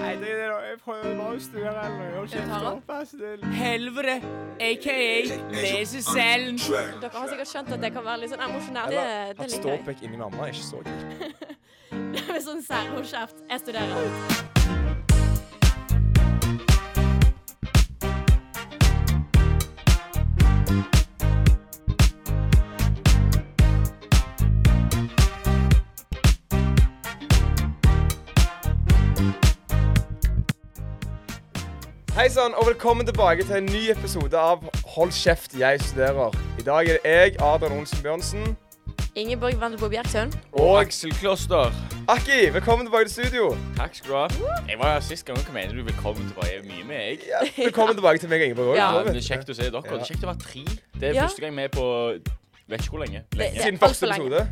Nei, det er Jeg prøver bare å styre eller gjøre kjeft. Opp, ass. Det- Helvete, aka lesesalen. Dere har sikkert skjønt at det kan være litt sånn emosjonelt. Det, Eller det at ståpikk inni mamma er ikke så kult. Med sånn særhåndskjeft. Jeg studerer. Hei sann, og velkommen tilbake til en ny episode av Hold kjeft, jeg studerer. I dag er det jeg, Adrian Olsen Bjørnsen, Ingeborg Vandelbo Bjerksund. og Aksel Kloster. Akki. Velkommen tilbake til studio. Takk skal du ha. Jeg var her sist gang. Hva mener du? Velkommen tilbake. Mye med jeg. Ja, velkommen tilbake til meg og Ingeborg. Ja, Ja, det er kjekt å se dere. Det er kjekt å være tre. Det er Ja. første gang vi er på vet ikke hvor lenge. Lenge. Siden første episode.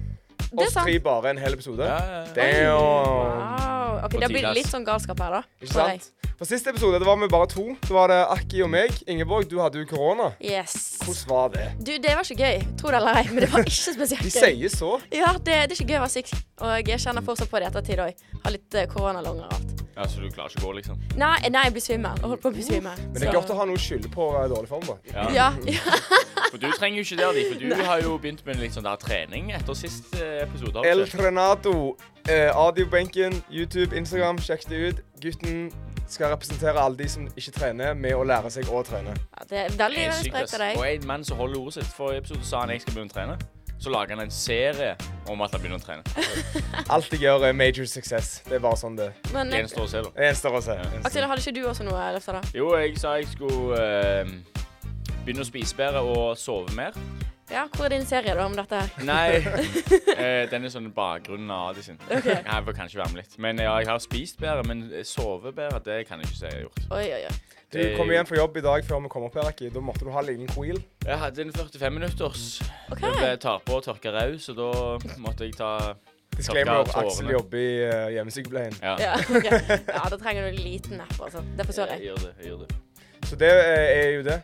Er Oss tre bare en hel episode. Ja, ja, ja. Damn. Wow. Ok, Det blir litt sånn galskap her, da. Ikke sant? På siste episode det var vi bare to. Så var det Akki og meg. Ingeborg, du hadde jo korona. Yes. Hvordan var det? Du, det var ikke gøy, tro det eller ei, men det var ikke spesielt De gøy. sier så. Ja, det, det er ikke gøy å være syk, og jeg kjenner fortsatt på det i ettertid òg. Har litt uh, koronalunger og alt. Ja, så du klarer ikke å gå, liksom? Nei, nei, jeg blir svimmel. Jeg holder på å bli. Men det er godt å ha noe å skylde på uh, dårlig form, da. Ja. Ja. For du trenger jo ikke det, Adi, for du har jo begynt med litt sånn der trening etter sist eh, episode. El? Trenato. Eh, Audiobenken, YouTube, Instagram. Sjekk det ut. Gutten skal representere alle de som ikke trener, med å lære seg å trene. ja det er veldig sprekt av deg. Og en mann som holder ordet sitt. Forrige episode sa han jeg skal begynne å trene. Så lager han en serie om at han begynner å trene. Alt jeg gjør, er major success. Det er bare sånn det Men Det eh, gjenstår å se, da. det eneste å se. Ja. Aksel, hadde ikke du også noe løfter, da? Jo, jeg sa jeg skulle uh, begynne å spise bedre og sove mer. Ja, hvor er din serie da om dette her? Nei, eh, den er sånn bakgrunnen av Adi sin. Jeg får kanskje være med litt. Men ja, jeg har spist bedre, men sove bedre, det kan jeg ikke si jeg har gjort. Oi, oi, oi. Du kom igjen fra jobb i dag før vi kom opp her, Akki. Da måtte du ha en liten queel. Jeg hadde en 45 minutters. Okay. Jeg ble tar på og tørka raus, og da måtte jeg ta Disclaimer. at. Aksel jobber i uh, hjemmesykepleien. Ja, Ja, okay. ja, da trenger du en liten napp, altså. Det forstår jeg jeg. gjør det. jeg gjør det. Så det eh, er jo det.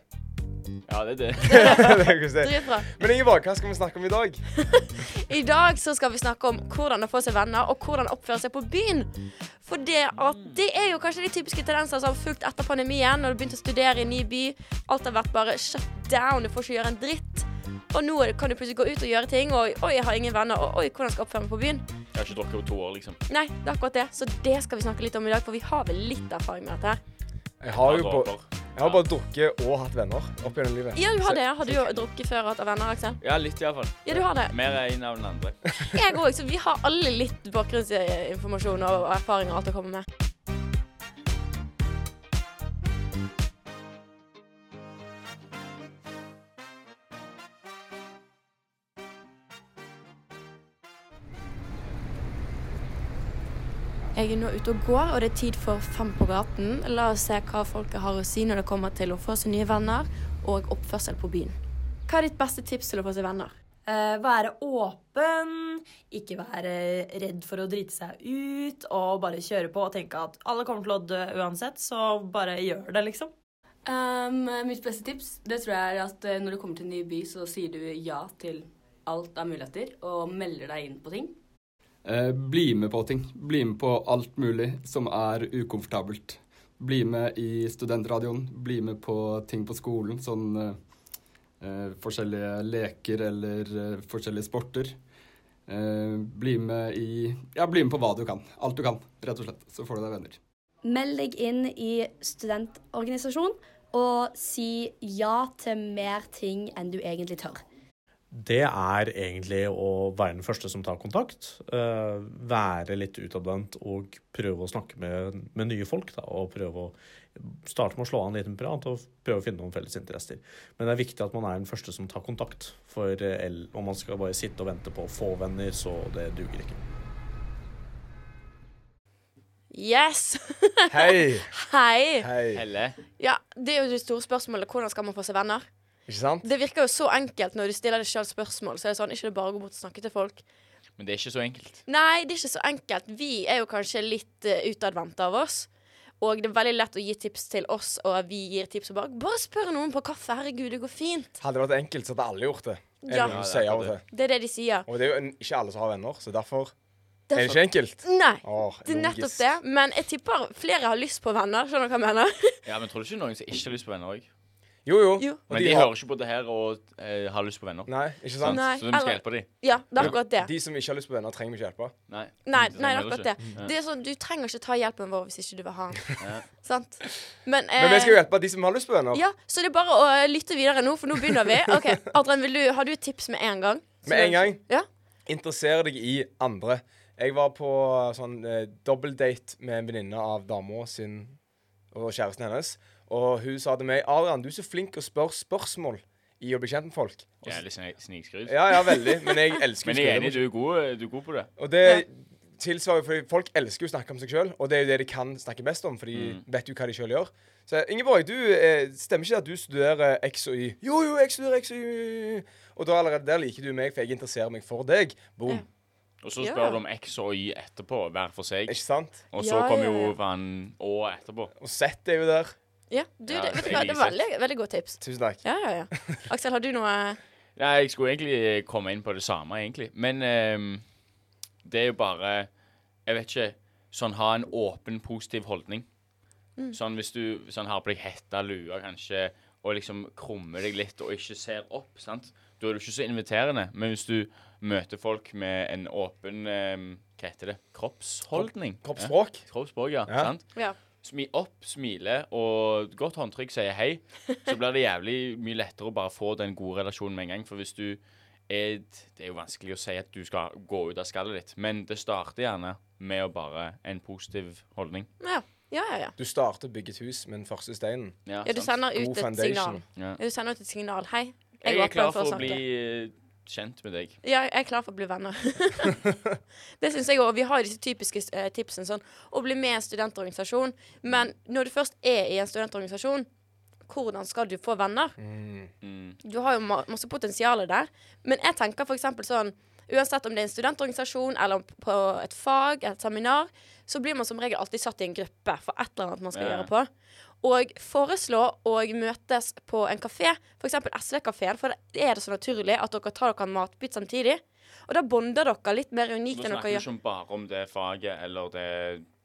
Ja, det er det. det er. Dritbra. Men Ingeborg, hva skal vi snakke om i dag? I dag så skal vi snakke om hvordan å få seg venner, og hvordan oppføre seg på byen. For det, at det er jo kanskje de typiske tendenser som har fulgt etter pandemien, når du begynte å studere i en ny by. Alt har vært bare shut down, du får ikke gjøre en dritt. Og nå kan du plutselig gå ut og gjøre ting, og oi, jeg har ingen venner, og oi, hvordan skal jeg oppføre meg på byen? Jeg har ikke drukket på to år, liksom. Nei, det er akkurat det. Så det skal vi snakke litt om i dag, for vi har vel litt erfaring med dette her. Jeg har jo på, jeg har bare drukket og hatt venner opp gjennom livet. Ja, du har det. Har du jo drukket før og hatt venner, Aksel? Ja, litt iallfall. Ja, du har det. Mer en av den andre. Jeg òg, så vi har alle litt bakgrunnsinformasjon og erfaringer og alt å komme med. Jeg er nå ute og går, og det er tid for Fem på gaten. La oss se hva folket har å si når det kommer til å få seg nye venner og oppførsel på byen. Hva er ditt beste tips til å få seg venner? Eh, være åpen, ikke være redd for å drite seg ut, og bare kjøre på og tenke at alle kommer til å dø uansett, så bare gjør det, liksom. Um, mitt beste tips det tror jeg er at eh, når du kommer til en ny by, så sier du ja til alt av muligheter, og melder deg inn på ting. Eh, bli med på ting. Bli med på alt mulig som er ukomfortabelt. Bli med i studentradioen. Bli med på ting på skolen, sånn eh, eh, forskjellige leker eller eh, forskjellige sporter. Eh, bli med i Ja, bli med på hva du kan. Alt du kan, rett og slett. Så får du deg venner. Meld deg inn i studentorganisasjon og si ja til mer ting enn du egentlig tør. Det er egentlig å være den første som tar kontakt. eh, være litt utadvendt og prøve å snakke med, med nye folk. Da, og prøve å starte med å slå av en liten prat og prøve å finne noen felles interesser. Men det er viktig at man er den første som tar kontakt. For eh, om man skal bare sitte og vente på å få venner, så det duger ikke. Yes! Hei! Hei! Hei. Helle. Ja, Det er jo det store spørsmålet. Hvordan skal man få seg venner? Ikke sant? Det virker jo så enkelt når du stiller deg sjøl spørsmål. Så er det sånn, ikke det bare å gå bort og snakke til folk. Men det er ikke så enkelt. Nei, det er ikke så enkelt. Vi er jo kanskje litt uh, utadvendte av oss. Og det er veldig lett å gi tips til oss, og vi gir tips og bare Bare spør noen på kaffe. Herregud, det går fint. Hadde det vært enkelt, så hadde alle gjort det. Er Ja. det noe det. Det er det de sier. Og det er jo ikke alle som har venner, så derfor derfor. Er det ikke enkelt? Nei. Åh, Det er nettopp det. Men jeg tipper flere har lyst på venner. Skjønner du hva jeg mener? Ja, men tror du ikke noen som ikke har lyst på venner òg? Jo, jo. Jo. Men de, har- hører ikke på det her og eh, har lyst på venner. Nei, ikke Sant? sant? Nei. Så vi skal hjelpe dem. Ja, det er akkurat det. De som ikke har lyst på venner, trenger vi ikke hjelpe. Nei. Nei, nei, det er akkurat det. Det er sånn, Du trenger ikke ta hjelpen vår hvis ikke du vil ha den. Ja. Sant? Men, Men vi skal jo eh, hjelpe de som har lyst på venner. ja, så det er bare å eh, lytte videre nå, for nå begynner vi. Ok, Adrian, vil du, Har du et tips med en gang? Med en gang. Ja. Interesser deg i andre. Jeg var på sånn eh, dobbeltdate med en venninne av dama sin og kjæresten hennes. Og hun sa til meg Adrian, du er så flink å spørre spørsmål i å bli kjent med folk. Og Ja, s- litt sni- snikskryt. ja, ja, veldig. Men jeg elsker Men jeg er enig, du er god, du er god på det. Og det tilsvarer fordi folk elsker å snakke om seg sjøl, og det er jo det de kan snakke best om, for de Mm. vet jo hva de sjøl gjør. Så Ingeborg, du eh, stemmer ikke at du studerer X og Y? Jo, jo, jeg studerer X og Y. Og da allerede der liker du meg, for jeg interesserer meg for deg. Boom. Ja. Og så Ja. spør du om X og Y etterpå, hver for seg. Ikke sant? Og så Ja, kommer ja, jo ja. van Å etterpå. Og Z er jo der. Ja, du, Ja, det, vet du hva, det er veldig, veldig godt tips. Tusen takk. Ja, ja, ja. Aksel, har du noe Ja, jeg skulle egentlig komme inn på det samme, egentlig. Men ehm, det er jo bare Jeg vet ikke. Sånn ha en åpen, positiv holdning. Sånn hvis du sånn har på deg hette, lue kanskje, og liksom krummer deg litt og ikke ser opp, sant. Da er du ikke så inviterende. Men hvis du møter folk med en åpen ehm, Hva heter det? Kroppsholdning? Kroppsspråk. Ja. Kroppsspråk, ja. Ja. Sant? Ja. Smi opp, smile og godt håndtrykk sier hei, så blir det jævlig mye lettere å bare få den gode relasjonen med en gang. For hvis du er Det er jo vanskelig å si at du skal gå ut av skallet ditt, men det starter gjerne med å bare en positiv holdning. Ja, ja, ja. ja. Du starter å bygge et hus med den første steinen. Ja, ja du sender ut God et foundation. signal. Ja. Ja, Du sender ut et signal. Hei, Jeg er er klar for for å å bli kjent med deg. Ja, jeg er klar for å bli venner. det syns jeg òg. Vi har disse typiske eh, tipsene sånn å bli med i en studentorganisasjon. Men når du først er i en studentorganisasjon, hvordan skal du få venner? Mm. Du har jo ma masse potensial der. Men jeg tenker eksempel sånn Uansett om det er en studentorganisasjon eller på et fag, et seminar, så blir man som regel alltid satt i en gruppe for et eller annet man skal Ja. gjøre på. Og foreslå å møtes på en kafé, f.eks. SV-kafeen, for det er det så naturlig at dere tar dere en matbit samtidig. Og da bonder dere litt mer unikt enn dere gjør. snakker dere vi ikke bare om det faget eller det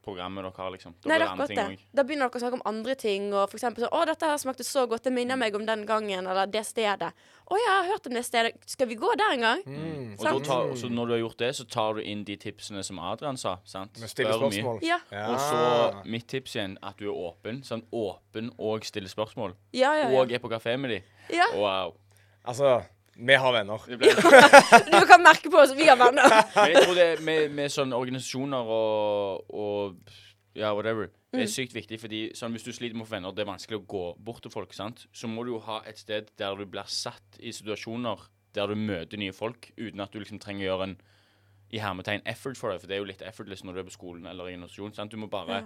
programmet dere har, liksom. Da Nei, det er akkurat det. Da begynner dere å snakke om andre ting. Og eksempel sånn 'Å, dette her smakte så godt. Det minner meg om den gangen.' Eller 'det stedet'. 'Å ja, jeg har hørt om det stedet. Skal vi gå der en gang?' Mm. Og tar, så når du har gjort det, så tar du inn de tipsene som Adrian sa. sant? Med stille spørsmål. Ja. Ja. Og så mitt tips igjen, at du er åpen. Sånn åpen og stille spørsmål. Ja, ja, ja. Og er på kafé med de. ja. Wow. Altså, vi har venner. Det Du kan merke på oss, vi har venner. jeg tror det med, med sånne organisasjoner og, og ja, whatever, det er sykt viktig, fordi sånn, hvis du sliter med å få venner, det er vanskelig å gå bort til folk, sant? så må du jo ha et sted der du blir satt i situasjoner der du møter nye folk, uten at du liksom trenger å gjøre en i hermetegn effort for det, for det er jo litt effortless når du er på skolen eller i en organisasjon. sant? Du må bare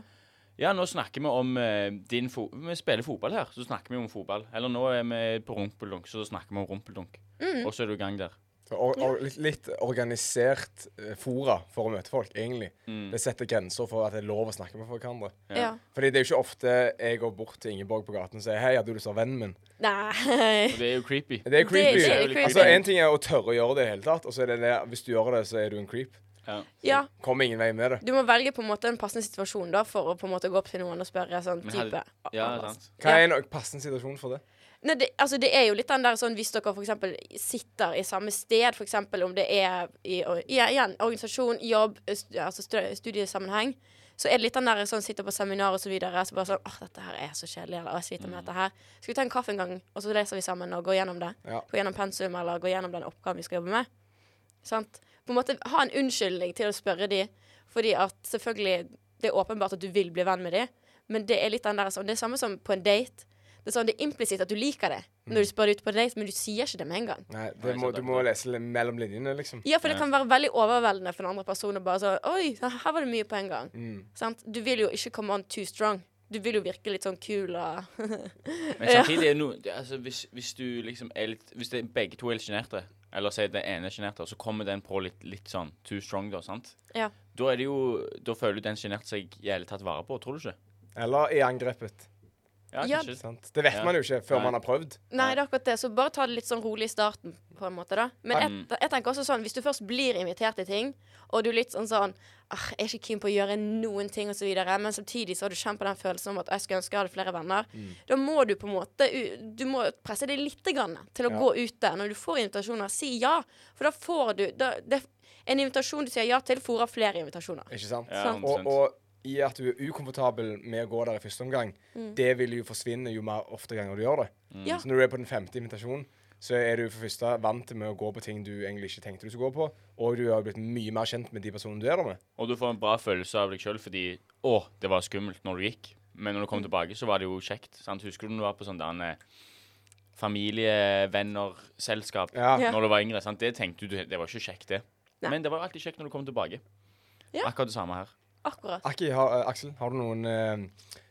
ja. nå snakker vi om uh, din fo Vi spiller fotball her, så snakker vi om fotball. Eller nå er vi på rumpeldunk, så snakker vi om rumpeldunk. Og så er du i gang der. Or, or, litt, litt organisert eh, fora for å møte folk, egentlig. Mm. Det setter grenser for at det er lov å snakke med folk hverandre. Ja. Fordi det er jo ikke ofte jeg går bort til Ingeborg på gaten og sier 'Hei, har du lyst til å være vennen min?' Nei. Og det er jo creepy. Det er creepy. det er creepy. Altså, En ting er å tørre å gjøre det i hele tatt, og så er det det hvis du gjør det, så er du en creep. Ja. Ja. Kommer ingen vei med det. Du må velge på en måte en passende situasjon da for å på en måte gå opp til noen og spørre sånn type hadde- Ja, sant. Hva er en passende situasjon for det? Nei, det, altså det er jo litt den der sånn hvis dere eksempel sitter i samme sted, eksempel om det er i, i igjen, organisasjon, jobb, altså studiesammenheng, så er det litt den der sånn sitter på seminar og så videre, så bare sånn åh, dette her er så kjedelig, eller jeg sliter med dette her. Skal vi ta en kaffe en gang, og så leser vi sammen og går gjennom det? Ja. Gå gjennom pensum, eller gå gjennom den oppgaven vi skal jobbe med? Sant? På en måte ha en unnskyldning til å spørre de, fordi at selvfølgelig, det er åpenbart at du vil bli venn med de, men det er litt den der sånn, det er samme som på en date. Det er sånn, det er implisitt at du liker det når du spør ut på date, men du sier ikke det med en gang. Nei, må, Du må lese mellom linjene, liksom. Ja, for det kan være veldig overveldende for den andre personen å bare sånn Oi, her var det mye på en gang. Mm. Sant? Du vil jo ikke komme on too strong. Du vil jo virke litt sånn kul og Men samtidig er det noe altså, hvis, hvis du liksom er litt Hvis det, begge to er litt sjenerte, eller sier det ene er sjenert, så kommer den på litt, litt sånn too strong, da, sant? Ja. Da er det jo Da føler du den sjenerte seg jævlig tatt vare på, tror du ikke? Eller er angrepet. Ja, Ja. Sant? Det vet Ja. man jo ikke før Nei. man har prøvd. Nei, det er akkurat det. Så bare ta det litt sånn rolig i starten, på en måte, da. Men Mm. jeg, jeg tenker også sånn, hvis du først blir invitert til ting, og du er litt sånn sånn ah, Jeg er ikke keen på å gjøre noen ting, og så videre, men samtidig så har du kjent på den følelsen om at jeg skulle ønske jeg hadde flere venner, da må du på en måte Du må presse deg litt grann til å Ja. gå ute. Når du får invitasjoner, si ja. For da får du da, det, En invitasjon du sier ja til, fòrer flere invitasjoner. Ikke sant? Ja, Sant. Og, og i at du er ukomfortabel med å gå der i første omgang, det vil jo forsvinne jo mer ofte ganger du gjør det. Mm. Ja. Så når du er på den femte invitasjonen, så er du for første vant til med å gå på ting du egentlig ikke tenkte du skulle gå på, og du har blitt mye mer kjent med de personene du er der med. Og du får en bra følelse av deg sjøl fordi Å, det var skummelt når du gikk. Men når du kom Mm. tilbake, så var det jo kjekt. Sant? Husker du når du var på sånn der eh, familievenner-selskap Ja. Ja. når du var yngre? Sant? Det tenkte du Det var ikke kjekt, det. Nei. Men det var alltid kjekt når du kom tilbake. Ja. Akkurat det samme her. Akkurat. Aki, har, eh, Aksel, har du noen eh,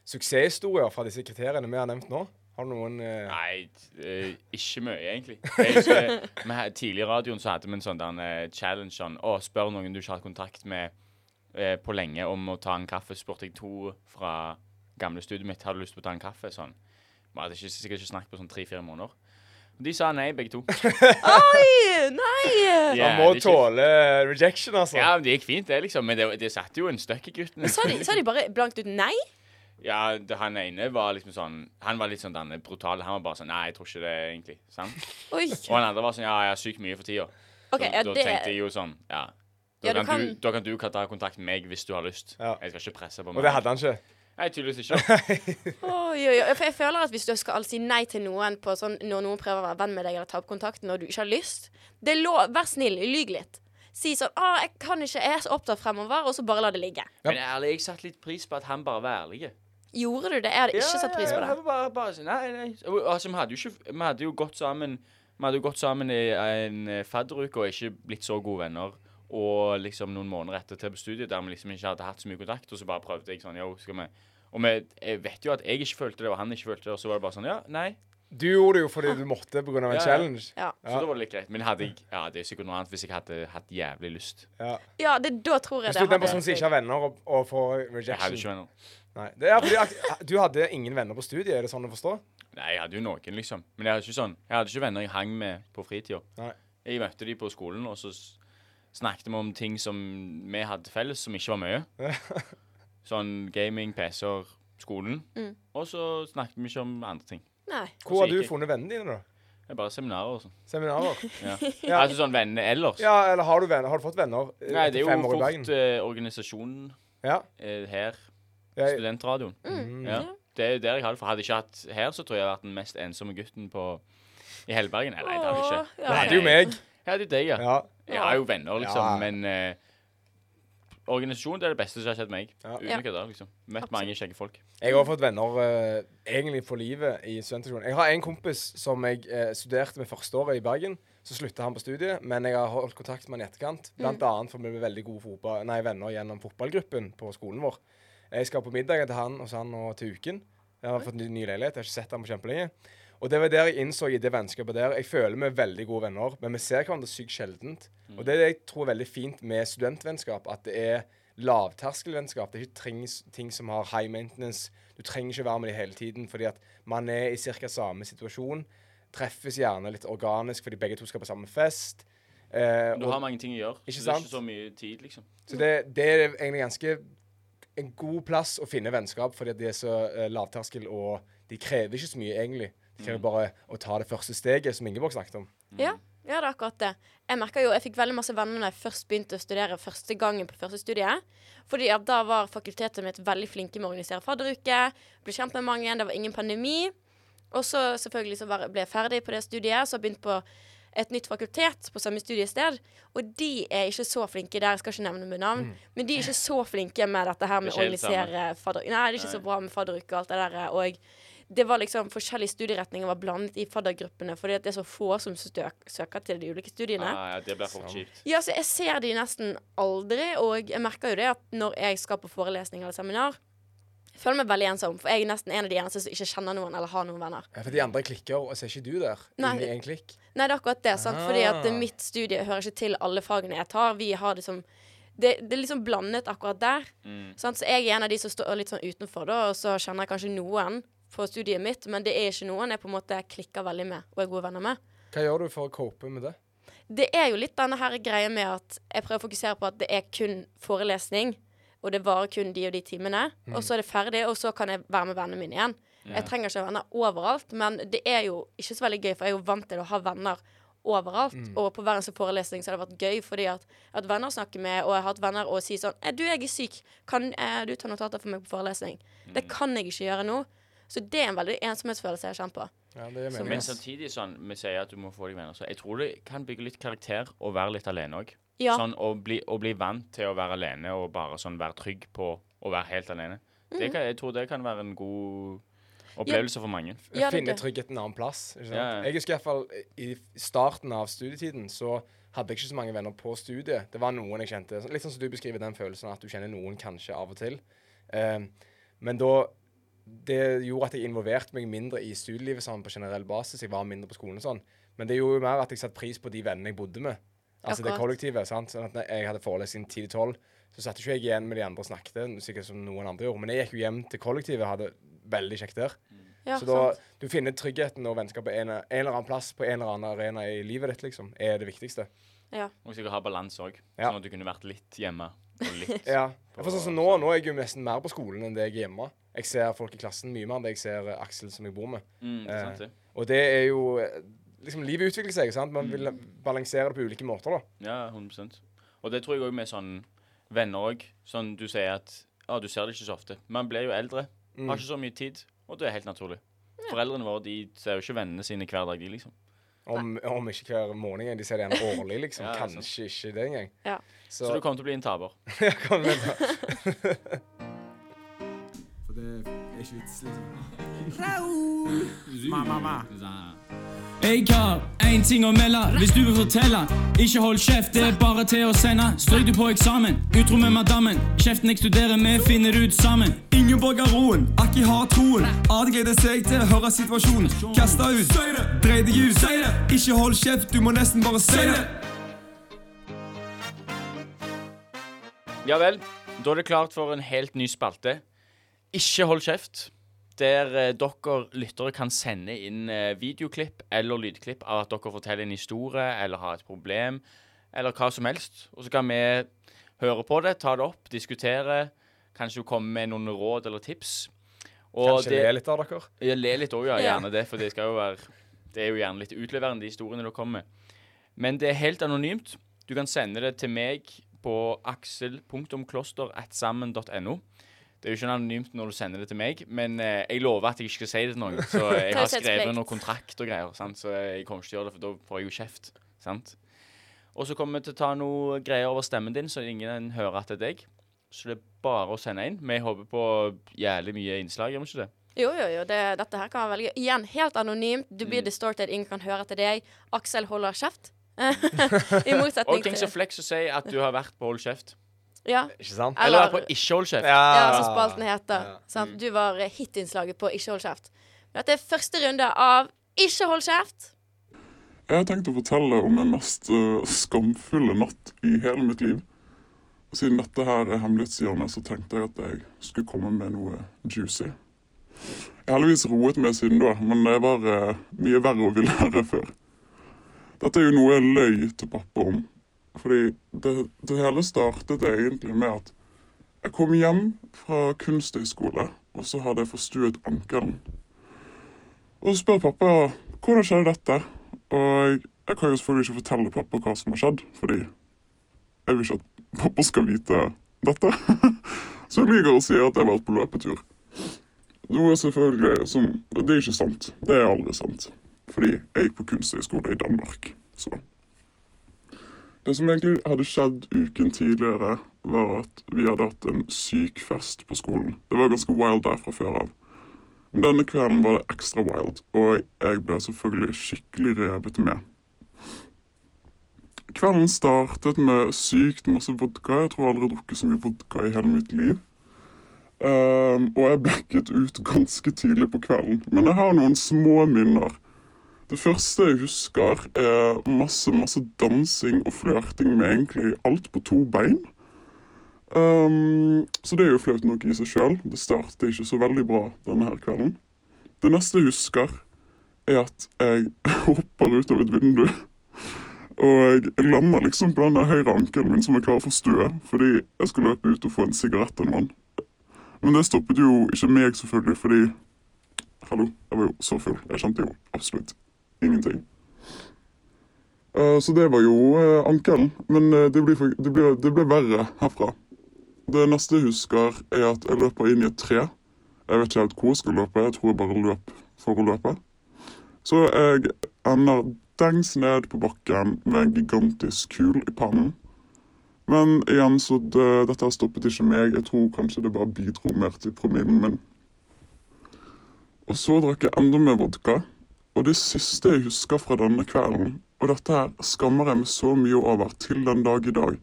suksesshistorier fra disse kriteriene vi har nevnt nå? Har du noen eh, Nei, eh, ikke mye, egentlig. Jeg husker, vi Tidlig i radioen så hadde vi en sånn der, eh, challenge sånn Å, spør noen du ikke har hatt kontakt med eh, på lenge om å ta en kaffe. Spurte jeg to fra gamle studiet mitt har du lyst til å ta en kaffe. Sånn. Vi hadde ikke, sikkert ikke snakket på sånn tre-fire måneder. De sa nei, begge to. Oi! Nei! Man må Jævlig kjipt. tåle rejection, altså. Ja, men det gikk fint, det, liksom. Men det, det satte jo en støkk i gutten. Sa de, sa de bare blankt ut nei? Ja, det, han ene var liksom sånn Han var litt sånn denne brutale. Han var bare sånn Nei, jeg tror ikke det, egentlig. Sant? Oi. Og han andre var sånn Ja, jeg har sykt mye for tida. OK, ja, da det tenkte jeg jo sånn Ja. Da, Ja, du kan kan- Du, da kan du ta kontakt med meg hvis du har lyst. Ja. Jeg skal ikke presse på meg. Og det hadde han ikke. Nei, tydeligvis ikke. Oi, oi, oi. For jeg føler at hvis du skal si nei til noen på sånn, når noen prøver å være venn med deg eller ta opp kontakten når du ikke har lyst Det er lov. Vær snill, lyg litt. Si sånn 'Å, jeg kan ikke, jeg er så opptatt fremover', og så bare la det ligge. Men ærlig, jeg satte litt pris på at han bare var ærlig. Gjorde du det? Jeg hadde ikke satt pris på det. ja, bare, bare, sånn, nei, nei. Altså, vi hadde jo ikke Vi hadde jo gått sammen Vi hadde jo gått sammen i en eh, fadderuke og ikke blitt så gode venner. Og liksom noen måneder etter til på studiet der vi liksom ikke hadde hatt så mye kontakt, og så bare prøvde jeg sånn Yo, skal vi Og vi, jeg vet jo at jeg ikke følte det, og han ikke følte det, og så var det bare sånn Ja, nei. Du gjorde det jo fordi du måtte pga. en Ja, ja. challenge. Ja, Så da var det litt greit. Men hadde jeg Ja, det er sikkert noe annet hvis jeg hadde hatt jævlig lyst. Ja. ja det, da tror jeg Hvis det du er den personen som ikke har venner og, og får Jeg hadde rejection ikke venner. Nei. Det er fordi Du hadde ingen venner på studiet, er det sånn å forstå? Nei, jeg hadde jo noen, liksom. Men jeg hadde ikke sånn Jeg hadde ikke venner jeg hang med på fritida. Jeg møtte de på skolen, og så snakket vi om ting som vi hadde felles, som ikke var mye. sånn gaming, PC-er, skolen. Mm. Og så snakket vi ikke om andre ting. Nei. Hvor har du funnet vennene dine, da? Det er bare seminarer og sånn. Seminarer? Ja. Ja. Altså sånn venner ellers. Ja, eller har du venner? Har du fått venner eh, Nei, det er jo år i Bergen? fort eh, organisasjonen Ja. eh, her. Jeg, Studentradioen. mm. Ja. Det er jo der jeg har det. For hadde jeg ikke hatt her, så tror jeg jeg hadde vært den mest ensomme gutten på i hele Bergen. Nei, det hadde jeg ikke. ja. Det hadde jo meg. Ja, det er deg, ja. Ja. Jeg har jo venner, liksom, Ja. men eh, organisasjon det er det beste som har skjedd meg. Ja. Uten Ja. å liksom. Møtt mange kjekke folk. Jeg har fått venner eh, egentlig for livet i studentstasjonen. Jeg har en kompis som jeg eh, studerte med førsteåret i Bergen. Så slutta han på studiet, men jeg har holdt kontakt med han i etterkant. Blant annet for vi ble veldig gode fotball, nei, venner gjennom fotballgruppen på skolen vår. Jeg skal på middag til han hos han nå til uken. Jeg har fått ny, ny leilighet. Jeg har ikke sett han på kjempelenge. Og det var der jeg innså i det vennskapet der Jeg føler vi er veldig gode venner, men vi ser hverandre sykt sjeldent. Og det er det jeg tror er veldig fint med studentvennskap, at det er lavterskelvennskap. Det er ikke ting, ting som har high maintenance. Du trenger ikke være med dem hele tiden, fordi at man er i ca. samme situasjon. Treffes gjerne litt organisk fordi begge to skal på samme fest. Eh, Du og- har mange ting å gjøre. Ikke så det er ikke så mye tid, liksom. så det, det er egentlig ganske en god plass å finne vennskap, fordi at de er så eh, lavterskel, og de krever ikke så mye, egentlig. De krever bare å ta det første steget, som Ingeborg snakket om. Ja, ja, det er akkurat det. Jeg merka jo, jeg fikk veldig masse venner da jeg først begynte å studere første gangen på første studiet. Fordi ja, da var fakultetet mitt veldig flinke med å organisere fadderuke. Ble kjent med mange, det var ingen pandemi. Og så selvfølgelig så ble jeg ferdig på det studiet, så har jeg begynt på et nytt fakultet på samme studiested. Og de er ikke så flinke der, jeg skal ikke nevne med navn, men de er ikke så flinke med dette her med å er organisere fadderuke. Nei, det er ikke så bra med fadderuke og alt det der. Og det var liksom forskjellige studieretninger var blandet i faddergruppene fordi at det er så få som støk, søker til de ulike studiene. Ah, ja, det blir for kjipt. Ja, så jeg ser de nesten aldri, og jeg merker jo det at når jeg skal på forelesning eller seminar, jeg føler meg veldig ensom, for jeg er nesten en av de eneste som ikke kjenner noen eller har noen venner. Ja, for de andre klikker, og så er ikke du der. Nei. Inni en klikk. Nei, det er akkurat det, sant? fordi at Ah. mitt studie hører ikke til alle fagene jeg tar. Vi har liksom det, det er liksom blandet akkurat der. Mm. Sant? Så jeg er en av de som står litt sånn utenfor, da, og så kjenner jeg kanskje noen på studiet mitt, men det er ikke noen jeg på en måte klikker veldig med og er gode venner med. Hva gjør du for å cope med det? Det er jo litt denne her greia med at jeg prøver å fokusere på at det er kun forelesning, og det varer kun de og de timene, Mm. og så er det ferdig, og så kan jeg være med vennene mine igjen. Jeg trenger ikke venner overalt, men det er jo ikke så veldig gøy, for jeg er jo vant til å ha venner overalt. Mm. Og på hver eneste forelesning så har det vært gøy, fordi at jeg har hatt venner å snakke med, og jeg har hatt venner å si sånn «Eh, 'Du, jeg er syk. Kan eh, du ta notater for meg på forelesning?' Det kan jeg ikke gjøre nå. Så det er en veldig ensomhetsfølelse jeg kjenner på. Ja, det Så meningen. Men samtidig sånn, vi sier at du må få deg venner, så jeg tror det kan bygge litt karakter å være litt alene òg. Ja. Sånn å bli, å bli vant til å være alene og bare sånn være trygg på å være helt alene. Mm. Det kan, jeg tror det kan være en god opplevelse for mange. Ja, Finne tryggheten trygghet en annen plass. Ikke sant? Ja, ja. Jeg husker i hvert fall i starten av studietiden så hadde jeg ikke så mange venner på studiet. Det var noen jeg kjente. Litt sånn som du beskriver den følelsen at du kjenner noen kanskje av og til. Eh, men da Det gjorde at jeg involverte meg mindre i studielivet sånn på generell basis. Jeg var mindre på skolen og sånn. Men det gjorde jo mer at jeg satte pris på de vennene jeg bodde med. Altså det kollektivet. sant? Sånn at når jeg hadde forelesning 10-12, så satt ikke jeg igjen med de andre og snakket, sikkert som noen andre gjorde. Men jeg gikk jo hjem til kollektivet og hadde veldig kjekt der. Ja, så da, sant. du finner tryggheten og vennskap på en, en eller annen plass på en eller annen arena i livet ditt, liksom, er det viktigste. Ja. Og sikkert ha balanse òg, Ja. sånn at du kunne vært litt hjemme og litt Ja. For sånn som nå, nå er jeg jo nesten mer på skolen enn det jeg er hjemme. Jeg ser folk i klassen mye mer enn det jeg ser eh, Aksel som jeg bor med. mm, Eh, sant det. Og det er jo eh, liksom Livet utvikler seg, sant. Man vil balansere det på ulike måter, da. Ja, 100% Og det tror jeg òg med sånn venner òg. Sånn du sier at ja, du ser det ikke så ofte. Man blir jo eldre, Mm. har ikke så mye tid, og det er helt naturlig. Foreldrene våre de ser jo ikke vennene sine hver dag, de, liksom. Om, om ikke hver morgen engang. De ser det gjerne årlig, liksom. Ja, sant. Kanskje ikke det engang. Ja. Så, Så, du kommer til å bli en taper. jeg kom igjen, da. bli en er ikke vits, liksom. Jeg har én ting å melde hvis du vil fortelle. Ikke hold kjeft, det er bare til å sende. Strøk du på eksamen, utro med madammen. Kjeften jeg studerer med, finner ut sammen. Ingeborg har roen, Akki har troen. Gleder seg til å høre situasjonen. Kasta ut, drei deg ut. Ikke hold kjeft, du må nesten bare si det. Ja vel, da er det klart for en helt ny spalte. Ikke hold kjeft. Der eh, dere lyttere kan sende inn eh, videoklipp eller lydklipp av at dere forteller en historie eller har et problem, eller hva som helst. Og så kan vi høre på det, ta det opp, diskutere. Kanskje komme med noen råd eller tips. Og Kanskje le litt av dere. Ja, le litt òg, ja. Gjerne det. For det skal jo være Det er jo gjerne litt utleverende, de historiene dere kommer med. Men det er helt anonymt. Du kan sende det til meg på aksel.kloster.sammen.no. Det er jo ikke anonymt når du sender det til meg, men eh, jeg lover at jeg ikke skal si det til noen. Så jeg har skrevet noe kontrakt og greier, sant? så jeg kommer ikke til å gjøre det, for da får jeg jo kjeft. sant? Og så kommer vi til å ta noe greier over stemmen din, så ingen hører at det er deg. Så det er bare å sende inn. Vi håper på jævlig mye innslag, gjør vi ikke det? Jo, jo, jo. Det, dette her kan gøy. Igjen, helt anonymt. Du Mm. blir distorted, ingen kan høre til deg. Aksel holder kjeft. I motsetning Og ting som Flex å si at du har vært på Hold kjeft. Ja. Ikke sant? Eller Eller- på Ikke hold kjeft. Ja, som spalten heter. Ja. Sant? Du var hitinnslaget på Ikke hold kjeft. Dette er første runde av Ikke hold kjeft. Jeg har tenkt å fortelle om den mest uh, skamfulle natt i hele mitt liv. Og siden dette her er hemmelighetshjørnet, så tenkte jeg at jeg skulle komme med noe juicy. Jeg har heldigvis roet meg siden da, men det var uh, mye verre og villere før. Dette er jo noe jeg løy til pappa om. Fordi det, det hele startet egentlig med at jeg kom hjem fra kunsthøgskole, og så hadde jeg forstuet ankelen. Og så spør pappa hvordan skjedde dette? Og jeg kan jo selvfølgelig ikke fortelle pappa hva som har skjedd, fordi jeg vil ikke at pappa skal vite dette. Så jeg lyver og sier at jeg har vært på løpetur. Noe selvfølgelig som Det er ikke sant. Det er aldri sant. Fordi jeg gikk på kunsthøgskole i Danmark. Så. Det som egentlig hadde skjedd uken tidligere, var at vi hadde hatt en syk fest på skolen. Det var ganske wild der fra før av. Denne kvelden var det ekstra wild, og jeg ble selvfølgelig skikkelig revet med. Kvelden startet med sykt masse vodka. Jeg tror jeg aldri har drukket så mye vodka i hele mitt liv. Um, og jeg blekket ut ganske tidlig på kvelden. Men jeg har noen små minner. Det første jeg husker, er masse, masse dansing og flørting med egentlig alt på to bein. Um, så det er jo flaut nok i seg sjøl. Det startet ikke så veldig bra denne her kvelden. Det neste jeg husker, er at jeg hopper ut av et vindu. Og jeg lander liksom på den høyre ankelen min som jeg klarer å forstue, fordi jeg skulle løpe ut og få en sigarett av en mann. Men det stoppet jo ikke meg, selvfølgelig, fordi Hallo, jeg var jo så full. Jeg kjente jo absolutt ingenting. Eh, så det var jo eh, ankelen. Men eh, det ble, det, ble, det ble, verre herfra. Det neste jeg husker, er at jeg løper inn i et tre. Jeg vet ikke helt hvor jeg skal løpe. Jeg tror jeg bare løp for å løpe. Så jeg ender dengs ned på bakken med en gigantisk kul i pannen. Men igjen, så det, dette stoppet ikke meg. Jeg tror kanskje det bare bidro mer til promillen min. Og så drakk jeg enda mer vodka. Og det siste jeg husker fra denne kvelden, og dette her skammer jeg meg så mye over til den dag i dag,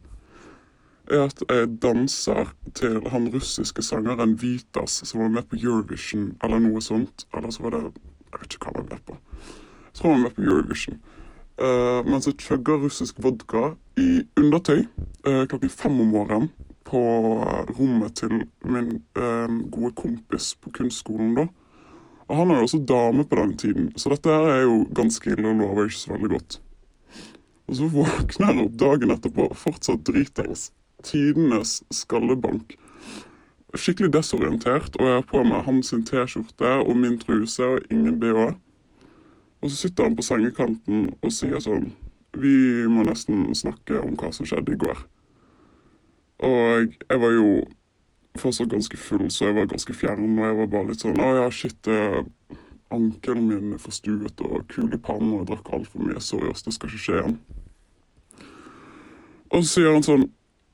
er at jeg danser til han russiske sangeren Vitas, som var med på Eurovision, eller noe sånt. Eller så var det Jeg vet ikke hva han var med på. Jeg tror han var med på Eurovision. Uh, mens jeg chugger russisk vodka i undertøy uh, klokken fem om morgenen på rommet til min uh, gode kompis på kunstskolen da. Og han er jo også dame på den tiden, så dette her er jo ganske ille og lover ikke så veldig godt. Og så våkner han opp dagen etterpå, fortsatt dritings. Tidenes skallebank. Skikkelig desorientert, og jeg har på meg hans T-skjorte og min truse og ingen bh. Og så sitter han på sengekanten og sier sånn Vi må nesten snakke om hva som skjedde i går. Og jeg var jo fortsatt ganske full, så jeg var ganske fjern. Og jeg var bare litt sånn Å ja, shit, ankelen min er forstuet og kul i pannen, og jeg drakk altfor mye. Sorry, ass, det skal ikke skje igjen. Og så sier han sånn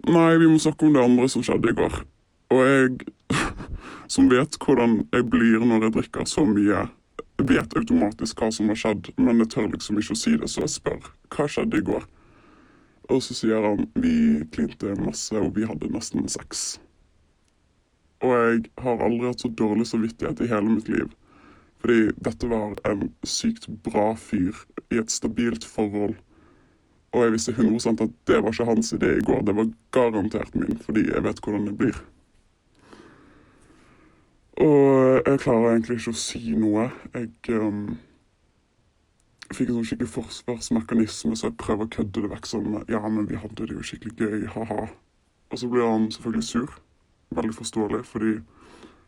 Nei, vi må snakke om det andre som skjedde i går. Og jeg, som vet hvordan jeg blir når jeg drikker så mye, vet automatisk hva som har skjedd, men jeg tør liksom ikke å si det, så jeg spør hva skjedde i går. Og så sier han vi klinte masse, og vi hadde nesten sex. Og jeg har aldri hatt så dårlig samvittighet i hele mitt liv. Fordi dette var en sykt bra fyr i et stabilt forhold. Og jeg visste 100 at det var ikke hans idé i går. Det var garantert min, fordi jeg vet hvordan det blir. Og jeg klarer egentlig ikke å si noe. Jeg um, fikk en sånn skikkelig forsvarsmekanisme, så jeg prøver å kødde det vekk sånn Ja, men vi hadde det jo skikkelig gøy, ha-ha. Og så blir han selvfølgelig sur. Veldig forståelig, fordi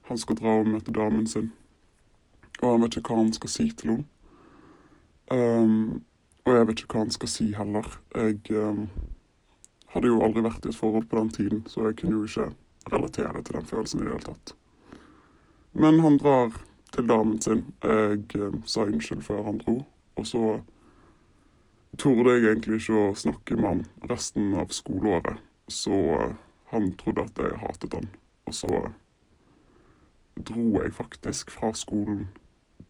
han skal dra og møte damen sin. Og han vet ikke hva han skal si til henne. Um, og jeg vet ikke hva han skal si heller. Jeg um, hadde jo aldri vært i et forhold på den tiden, så jeg kunne jo ikke relatere til den følelsen i det hele tatt. Men han drar til damen sin. Jeg um, sa unnskyld før han dro, og så torde jeg egentlig ikke å snakke med han resten av skoleåret. Så uh, han trodde at jeg hatet han. Og så dro jeg faktisk fra skolen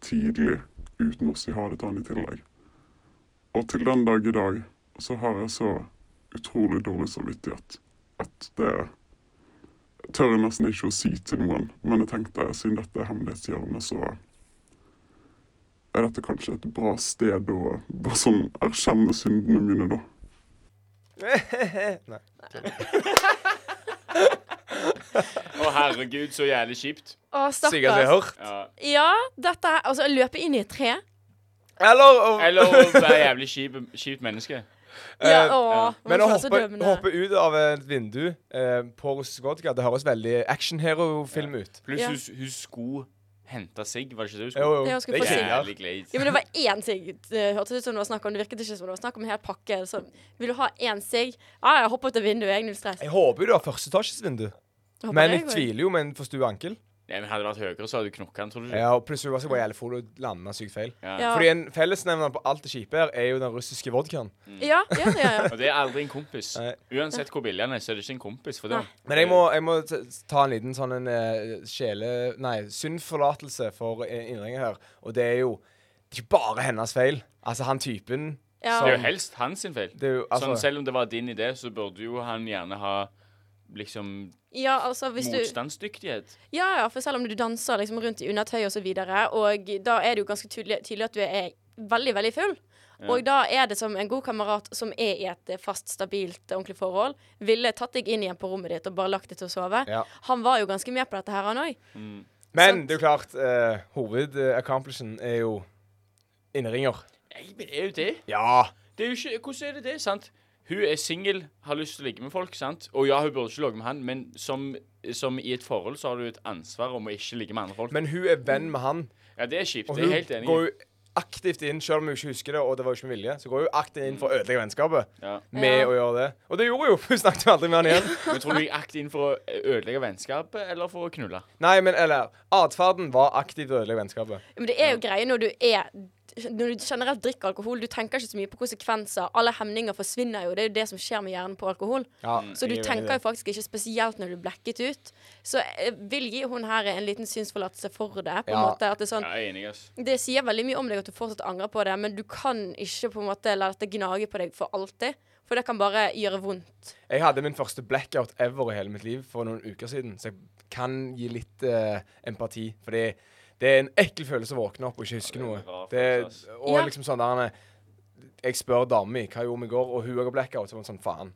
tidlig uten å si ha det til han i tillegg. Og til den dag i dag så har jeg så utrolig dårlig samvittighet at det tør jeg nesten ikke å si til noen. Men jeg tenkte, siden dette er hemmelighetshjørnet, så er dette kanskje et bra sted å bare sånn erkjenne syndene mine, da. Nei. Å, herregud, så jævlig kjipt. Å, Sikkert har stakkars. hørt. Ja. Ja, dette er Altså, å løpe inn i et tre Eller å Eller å være jævlig kjip, kjipt menneske. Ja, Eh, å, Men å hoppe, hoppe ut av et vindu eh, på russisk vodka, det høres veldig actionhero-film ut. Pluss Ja. hun, hun skulle hente sigg, var det ikke det du skulle? jo. jo. skulle Det er Jævlig glade. Ja, men det var én sigg. Det hørtes ut som det var snakk om Det virket ikke som det var snakk om en hel pakke. Så vil du ha én sigg? Ja, jeg hopper ut av vinduet. Jeg er null stress. Jeg håper jo du har første førsteetasjesvindu. Håper Men jeg, jeg tviler jo med en forstue ankel. Nei, men Hadde det vært høyere, så hadde du knokka den, tror du ikke? Ja, og plutselig var det bare jævlig full og landa sykt feil. Ja. Ja. Fordi en fellesnevner på alt det kjipe her er jo den russiske vodkaen. Ja, ja, ja, ja. Og det er aldri en kompis. Nei. Uansett hvor billig han er, så er det ikke en kompis for det. Nei. Men jeg må, jeg må ta en liten sånn en uh, sjele... Nei, syndforlatelse for eh, innringer her. Og det er jo det er ikke bare hennes feil. Altså, han typen Ja. Det er jo helst hans sin feil. det er jo, altså, sånn, selv om det var din idé, så burde jo han gjerne ha liksom ja, altså hvis du motstandsdyktighet. Ja, ja, for selv om du danser liksom rundt i undertøy og så videre, og da er det jo ganske tydelig, tydelig at du er veldig, veldig full. Ja. Og da er det som en god kamerat som er i et eh, fast, stabilt, ordentlig forhold, ville tatt deg inn igjen på rommet ditt og bare lagt deg til å sove. Ja. Han var jo ganske med på dette her, han òg. Mm. Men det er jo klart, uh, hovedaccomplishen er jo inneringer. Nei, men er jo det. Ja. Det er jo ikke, hvordan er det det, sant? Hun er singel, har lyst til å ligge med folk, sant? Og ja, hun burde ikke ligge med han, men som, som i et forhold så har du et ansvar om å ikke ligge med andre folk. Men hun er venn med han. Ja, det er kjipt. Og Det er jeg helt enig går i. jo aktivt inn, selv om hun ikke husker det, og det var jo ikke med vilje, så går hun aktivt inn for å ødelegge vennskapet Ja. med Ja. å gjøre det. Og det gjorde hun jo. Hun snakket jo aldri med han igjen. Men tror du jeg aktivt inn for å ødelegge vennskapet, eller for å knulle? Nei, men eller Atferden var aktivt å ødelegge vennskapet. Men det er jo greie når du er Når du generelt drikker alkohol, du tenker ikke så mye på konsekvenser. Alle hemninger forsvinner jo. Det er jo det som skjer med hjernen på alkohol. Ja, Så du er tenker jo faktisk ikke spesielt når du blekket ut. Så jeg vil gi hun her en liten synsforlatelse for det. På en måte at det er sånn Ja, jeg er enig, ass. Det sier veldig mye om deg at du fortsatt angrer på det, men du kan ikke på en måte la dette gnage på deg for alltid. For det kan bare gjøre vondt. Jeg hadde min første blackout ever i hele mitt liv for noen uker siden, så jeg kan gi litt uh, empati. Fordi det er en ekkel følelse å våkne opp og ikke huske noe. Det, og liksom sånn der Jeg spør dama mi hva jeg gjorde i går, og hun har blackout. Så var hun sånn faen.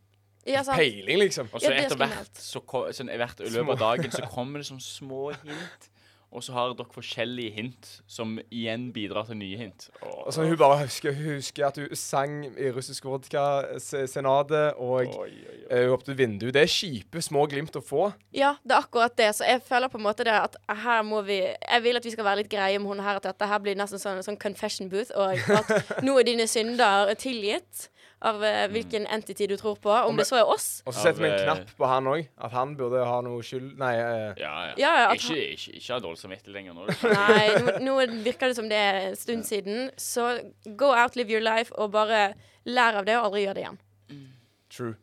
Ja, sant? Peiling, liksom. Og så er etter hvert så sånn, hvert, I løpet av dagen så kommer det sånn små hint. Og så har dere forskjellige hint, som igjen bidrar til nye hint. Åh. Og så hun bare husker, husker at hun sang i russisk vodka-senatet, og Oi, oi, oi. hun hoppet ut vinduet. Det er kjipe små glimt å få. Ja, det er akkurat det. Så jeg føler på en måte det at her må vi Jeg vil at vi skal være litt greie med hun her, at dette her blir nesten sånn, sånn confession booth, og at nå er dine synder tilgitt av eh, hvilken entity du tror på. Om det så er oss. Og så setter vi en eh, knapp på han òg. At han burde ha noe skyld Nei. Uh, Ja, ja. Ja, ja, ikke, ikke, ikke ha dårlig samvittighet lenger nå. Nei, nå, nå virker det som det er en stund siden. Så go out, live your life, og bare lær av det, og aldri gjør det igjen. True.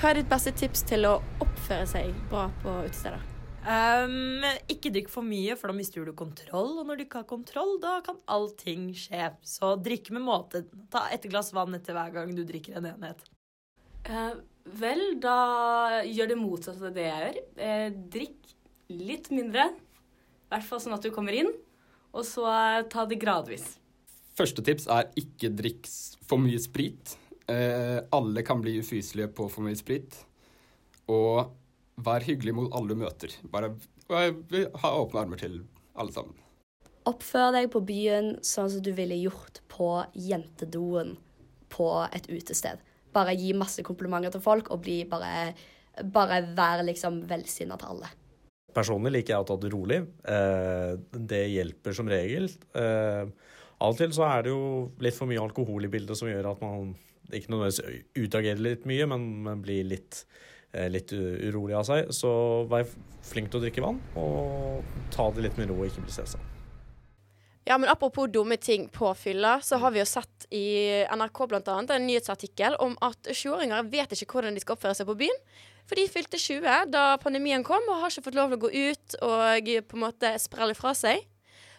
Hva er ditt beste tips til å oppføre seg bra på utesteder? Um, ikke drikk for mye, for da mister du kontroll. Og når du ikke har kontroll, da kan allting skje. Så drikk med måte. Ta et glass vann etter hver gang du drikker en enhet. Uh, vel, da gjør det motsatte av det jeg gjør. Uh, drikk litt mindre. I hvert fall sånn at du kommer inn. Og så uh, ta det gradvis. Første tips er ikke drikk for mye sprit. Eh, alle kan bli ufyselige på for mye sprit. Og vær hyggelig mot alle du møter. Bare bare ha åpne armer til alle sammen. Oppfør deg på byen sånn som du ville gjort på jentedoen på et utested. Bare gi masse komplimenter til folk, og bli bare Bare vær liksom velsinna til alle. Personlig liker jeg å ta det rolig. Eh, det hjelper som regel. Eh, av og til så er det jo litt for mye alkohol i bildet som gjør at man ikke nødvendigvis utagerer litt mye, men, men blir litt, litt urolig av seg. Så vær flink til å drikke vann, og ta det litt med ro og ikke bli stressa. Ja, men Apropos dumme ting på fylla, så har vi jo sett i NRK blant annet en nyhetsartikkel om at 20-åringer vet ikke hvordan de skal oppføre seg på byen. For de fylte 20 da pandemien kom og har ikke fått lov til å gå ut og på en måte sprelle fra seg.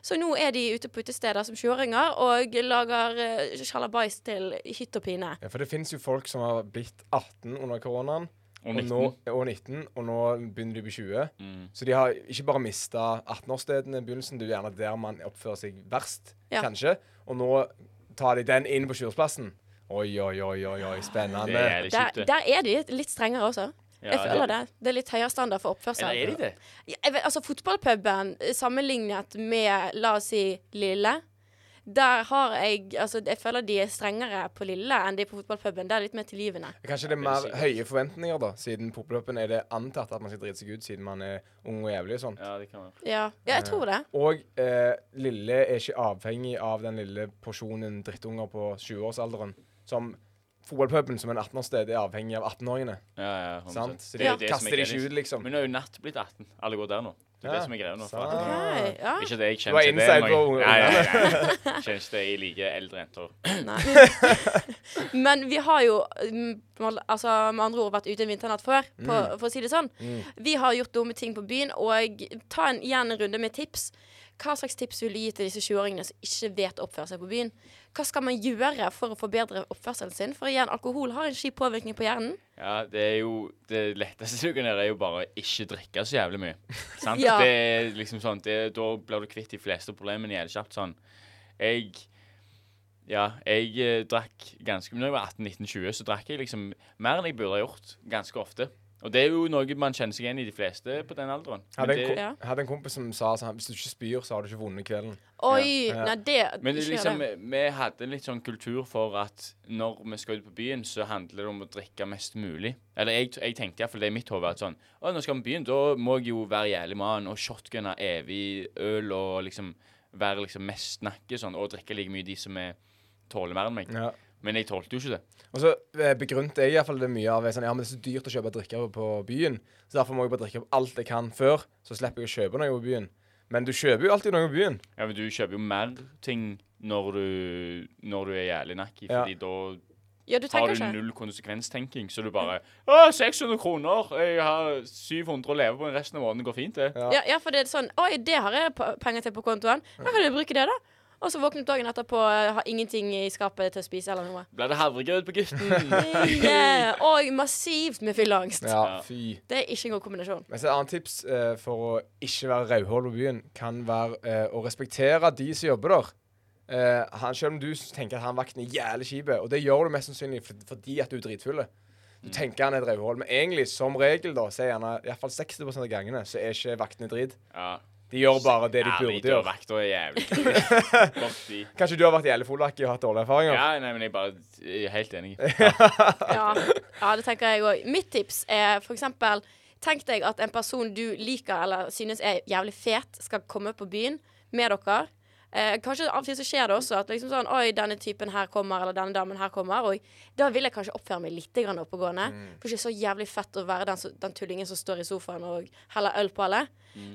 Så nå er de ute på utesteder som 20-åringer og lager uh, sjalabais til hytt og pine. Ja, for det finnes jo folk som har blitt 18 under koronaen. Og Og, 19. nå, og 19, og nå begynner de på 20. Mm. Så de har ikke bare mista 18-årsstedene i begynnelsen, det er jo gjerne der man oppfører seg verst, Ja. kanskje. Og nå tar de den inn på 20-årsplassen. Oi, oi, oi, oi, oi, spennende. Det er Der, der er de litt strengere også. Ja, jeg føler det. Det er litt høyere standard for oppførsel. Eller er de det? Ja, jeg vet, altså Fotballpuben sammenlignet med, la oss si, Lille. Der har jeg Altså, jeg føler de er strengere på Lille enn de på fotballpuben. Det er litt mer tilgivende. Kanskje det er mer høye forventninger, da, siden på er det antatt at man skal drite seg ut siden man er ung og jævlig og sånt. Ja, det kan være. Ja, ja jeg tror det. Og eh, Lille er ikke avhengig av den lille porsjonen drittunger på 20-årsalderen. Som fotballpuben som en 18-årssted er avhengig av 18-åringene. Ja, ja, 100%. Sant? Så de er kaster de ikke ut, liksom. Men nå er jo Natt blitt 18. Alle går der nå. Det er Ja, det som er greia nå. for at- Ok, ja. Ikke det jeg kjenner til det. på unge- Nei, nei, nei. Kjenner ikke det jeg liker eldre jenter. Men vi har jo mm, altså, med andre ord vært ute en vinternatt før, på, Mm. for å si det sånn. Vi har gjort dumme ting på byen, og ta en, igjen en runde med tips. Hva slags tips vil du gi til disse 20-åringene som ikke vet å oppføre seg på byen? Hva skal man gjøre for å forbedre oppførselen sin? For igjen, alkohol har en kjip påvirkning på hjernen. Ja, det er jo Det letteste du kan gjøre, er jo bare ikke drikke så jævlig mye. Sant? Ja. Det er liksom sånn det, Da blir du kvitt de fleste problemene jævlig kjapt. Sånn. Jeg Ja, jeg eh, drakk ganske Når jeg var 18-19-20, så drakk jeg liksom mer enn jeg burde ha gjort. Ganske ofte. Og det er jo noe man kjenner seg igjen i de fleste på den alderen. Jeg hadde, en, det, ko Ja. jeg hadde en kompis som sa sånn Hvis du ikke spyr, så har du ikke vunnet kvelden. Oi! Ja. Nei, det men det, ikke liksom, det. vi hadde en litt sånn kultur for at når vi skal ut på byen, så handler det om å drikke mest mulig. Eller jeg, jeg tenkte iallfall det i mitt hode at sånn Å, nå skal vi på byen, da må jeg jo være jævlig mann og shotgunne evig øl og liksom være liksom mest snakke sånn, og drikke like mye de som er tåler mer enn meg. Ja. Men jeg tålte jo ikke det. Og så begrunnet begrunte jeg i hvert fall det mye av sånn, Ja, men det er så dyrt å kjøpe drikke på byen, så derfor må jeg bare drikke opp alt jeg kan før, så slipper jeg å kjøpe noe på byen. Men du kjøper jo alltid noe på byen. Ja, men du kjøper jo mer ting når du, når du er jævlig nakki, Ja. fordi da Ja, du har du ikke. null konsekvenstenking. Så du bare Å, 600 kroner! Jeg har 700 å leve på resten av måneden. Det går fint, det. Ja. Ja, ja, for det er sånn Oi, det har jeg penger til på kontoen. Da kan jeg bruke det, da. Og så våknet dagen etterpå har ingenting i skapet til å spise eller noe. Ble det havregrøt på gutten? Yeah. Og massivt med fylleangst. Ja, Ja. fy. Det er ikke en god kombinasjon. Men så et annet tips uh, for å ikke være rødhål på byen, kan være uh, å respektere de som jobber der. Uh, han, selv om du tenker at han vakten er jævlig kjip, og det gjør du mest sannsynlig fordi at du er dritfull. Du tenker han er et rødhål, men egentlig, som regel, da, så er gjerne iallfall 60 av gangene så er ikke vaktene drit. Ja. De gjør bare det de ja, burde gjøre. dørvakter er jævlig de. Kanskje du har vært jævlig fullaktig og hatt dårlige erfaringer? Ja, nei, men jeg bare jeg er helt enig. Ja, ja det tenker jeg òg. Mitt tips er for eksempel Tenk deg at en person du liker eller synes er jævlig fet, skal komme på byen med dere. Eh, kanskje av og til så skjer det også at liksom sånn Oi, denne typen her kommer, eller denne damen her kommer. Og da vil jeg kanskje oppføre meg litt grann oppegående. For det er ikke så jævlig fett å være den, den tullingen som står i sofaen og heller øl på alle.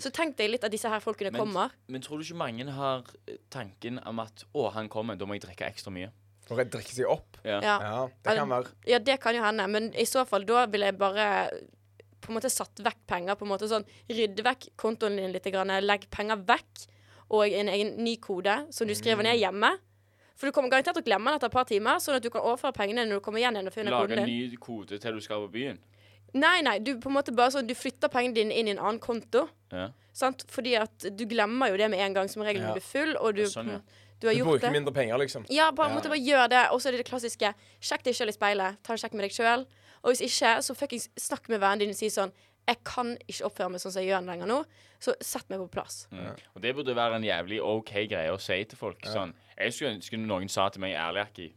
Så tenk deg litt at disse her folkene Men- kommer. Men tror du ikke mange har eh, tanken om at å, han kommer, da må jeg drikke ekstra mye? For å drikke seg opp? Ja. Ja. Ja, det kan være. Ja, det kan jo hende, men i så fall da vil jeg bare på en måte satt vekk penger. på en måte sånn Rydde vekk kontoen din litt, grann, legg penger vekk, og en egen ny kode som du skriver ned hjemme. For du kommer garantert til å glemme den etter et par timer, sånn at du kan overføre pengene når du kommer igjen og finner Lage koden en Lage ny kode til du skal på byen? Nei, nei, du på en måte bare sånn Du flytter pengene dine inn i en annen konto. Ja. Sant? Fordi at du glemmer jo det med en gang som regel når Ja. du blir full, og du, Sånn, ja. du har Du gjort bruker det. mindre penger, liksom. Ja, bare, Ja. måtte bare gjør det. Og så er det det klassiske. Sjekk deg sjøl i speilet. Ta en sjekk med deg sjøl. Og hvis ikke, så fuckings snakk med vennen din og si sånn Jeg kan ikke oppføre meg sånn som jeg gjør lenger nå, så sett meg på plass. Mm. Og det burde være en jævlig OK greie å si til folk. Sånn, jeg skulle ønske noen sa til meg ærlig, Akki.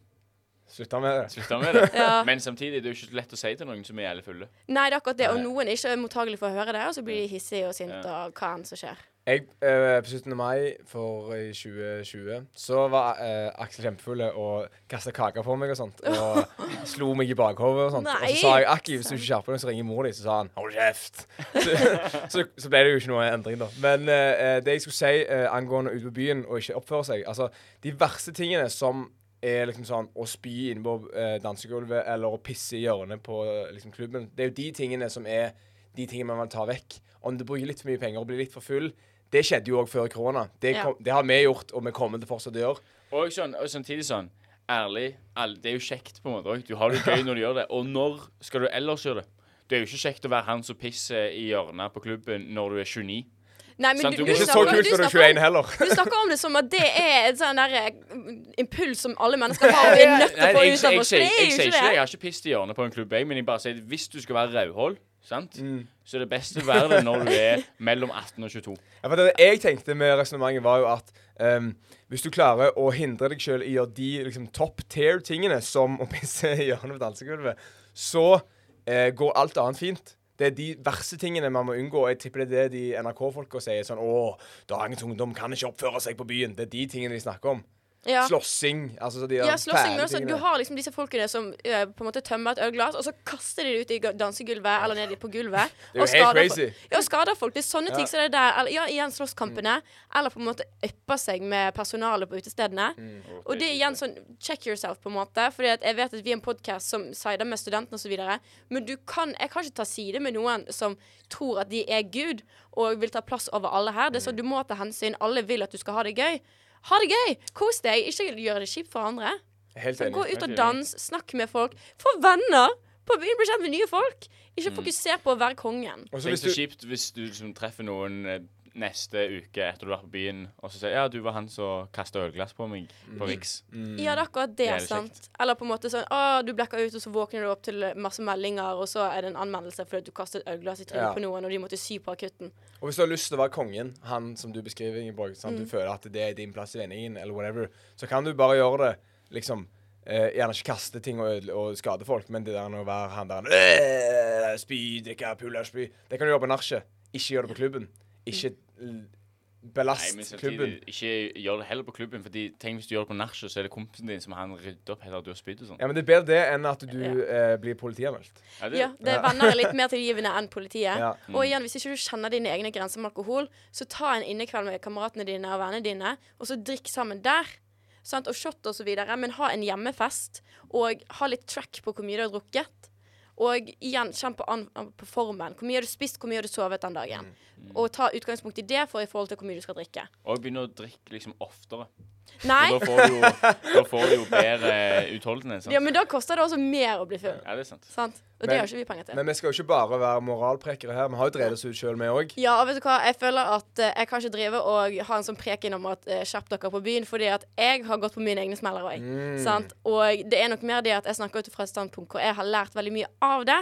Slutta med det. Slutta med det. Ja. Men samtidig det er jo ikke så lett å si til noen som er jævlig fulle. Nei, det er akkurat det. Og noen er ikke mottagelig for å høre det, og så blir de hissige og sinte Ja. og hva enn som skjer. Jeg, eh, på 17. mai for i 2020 så var eh, Aksel kjempefull og kasta kaker på meg og sånt. Og slo meg i bakhodet og sånt. Og så sa jeg Akki, hvis du ikke skjerper deg, så ringer mor di. Så sa han hold kjeft. Så, så, så ble det jo ikke noe endring, da. Men eh, det jeg skulle si eh, angående ute på byen og ikke oppføre seg Altså, de verste tingene som er liksom sånn å spy inne på eh, dansegulvet eller å pisse i hjørnet på eh, liksom, klubben. Det er jo de tingene som er de tingene man vil ta vekk. Om du bruker litt for mye penger og blir litt for full Det skjedde jo òg før korona. Det, Ja. kom, det har vi gjort, og vi kommer til fortsatt å gjøre. Og, sånn, og samtidig sånn Ærlig, all, det er jo kjekt på en måte òg. Du har det gøy når du gjør det. Og når skal du ellers gjøre det? Det er jo ikke kjekt å være han som pisser i hjørnet på klubben når du er 29. Nei, men Sant, du, du du, snakker, du, er snakker 21 om, heller. du snakker om det som at det er en sånn der eh, impuls som alle mennesker har, og vi er nødt til å få jeg, ut av oss. sier- Det jeg det. det. Jeg har ikke pisset i hjørnet på en klubb, jeg, men jeg bare sier at hvis du skal være rødhål, sant, Mm. så er det best å være det når du er mellom 18 og 22. Ja, for det jeg tenkte med resonnementet, var jo at um, hvis du klarer å hindre deg sjøl i å gjøre de liksom, top tier-tingene, som å pisse i hjørnet på dansegulvet, så uh, går alt annet fint. Det er de verste tingene man må unngå. Jeg tipper det er det de NRK-folka sier. Sånn Å, dagens ungdom kan ikke oppføre seg på byen. Det er de tingene de snakker om. Ja. Slåssing. Altså de Ja, slåssing, men også, du har liksom disse folkene som uh, på en måte tømmer et ølglass, og så kaster de det ut i dansegulvet eller ned på gulvet. Det er jo og helt skader crazy. Folk. Ja, skader folk. Det er sånne Ja. ting som det der. Eller, ja, igjen slåsskampene. Eller på en måte ypper seg med personalet på utestedene. Og det er igjen sånn check yourself, på en måte. Fordi jeg vet at vi er en podkast som sider med studentene osv. Men du kan, jeg kan ikke ta side med noen som tror at de er Gud og vil ta plass over alle her. Det er sånn Du må ta hensyn. Alle vil at du skal ha det gøy. Ha det gøy! Kos deg. Ikke gjør det kjipt for andre. Helt enig. gå ut og dans, snakk med folk. Få venner! På å Bli kjent med nye folk. Ikke fokuser på å være kongen. Og så Tenk hvis så du kjipt hvis du liksom treffer noen eh, neste uke etter du har vært på byen, og så sier ja, du var han som kasta ølglass på meg på Riks. Ja, det er akkurat det, Det er sant. sant. Eller på en måte sånn Å, du blacka ut, og så våkner du opp til masse meldinger, og så er det en anmeldelse fordi du kastet ølglass i trynet Ja. på noen, og de måtte sy på akutten. Og hvis du har lyst til å være kongen, han som du beskriver, Ingeborg, sant? Mm. du føler at det er din plass i vendingen, eller whatever, så kan du bare gjøre det, liksom eh, Gjerne ikke kaste ting og, og skade folk, men det der å være han der Spy, drikke, pulle, spy Det kan du gjøre på nachspiel. Ikke gjør det på klubben. Ikke belast Nei, klubben. ikke gjør det heller på klubben, fordi tenk hvis du gjør det på nachspiel, så er det kompisen din som han rydder opp etter at du har spydd og sånn. Ja, men Det er bedre det enn at du eh, blir politianmeldt. Ja, det- Ja, det er venner er litt mer tilgivende enn politiet. Ja. Og igjen, hvis ikke du kjenner dine egne grenser med alkohol, så ta en innekveld med kameratene dine og vennene dine, og så drikk sammen der. Sant? Og shot og så videre. Men ha en hjemmefest, og ha litt track på hvor mye du har drukket. Og igjen, kjenn på, an, på formen. Hvor mye har du spist, hvor mye har du sovet den dagen. Og ta utgangspunkt i det for i forhold til hvor mye du skal drikke. Og begynne å drikke liksom oftere. Nei. Da får du jo, da får du jo bedre utholdenhet. sant? Ja, men da koster det også mer å bli full. Ja, det er sant. Sant? Og det har ikke vi penger til. Men vi skal jo ikke bare være moralprekere her. Vi har jo drevet oss ut sjøl, vi òg. Ja, og vet du hva? Jeg føler at eh, jeg kan ikke drive og ha en sånn preken om at uh, skjerp dere på byen, fordi at jeg har gått på mine egne smeller òg. Mm. Sant? Og det er nok mer det at jeg snakker ut fra et standpunkt hvor jeg har lært veldig mye av det.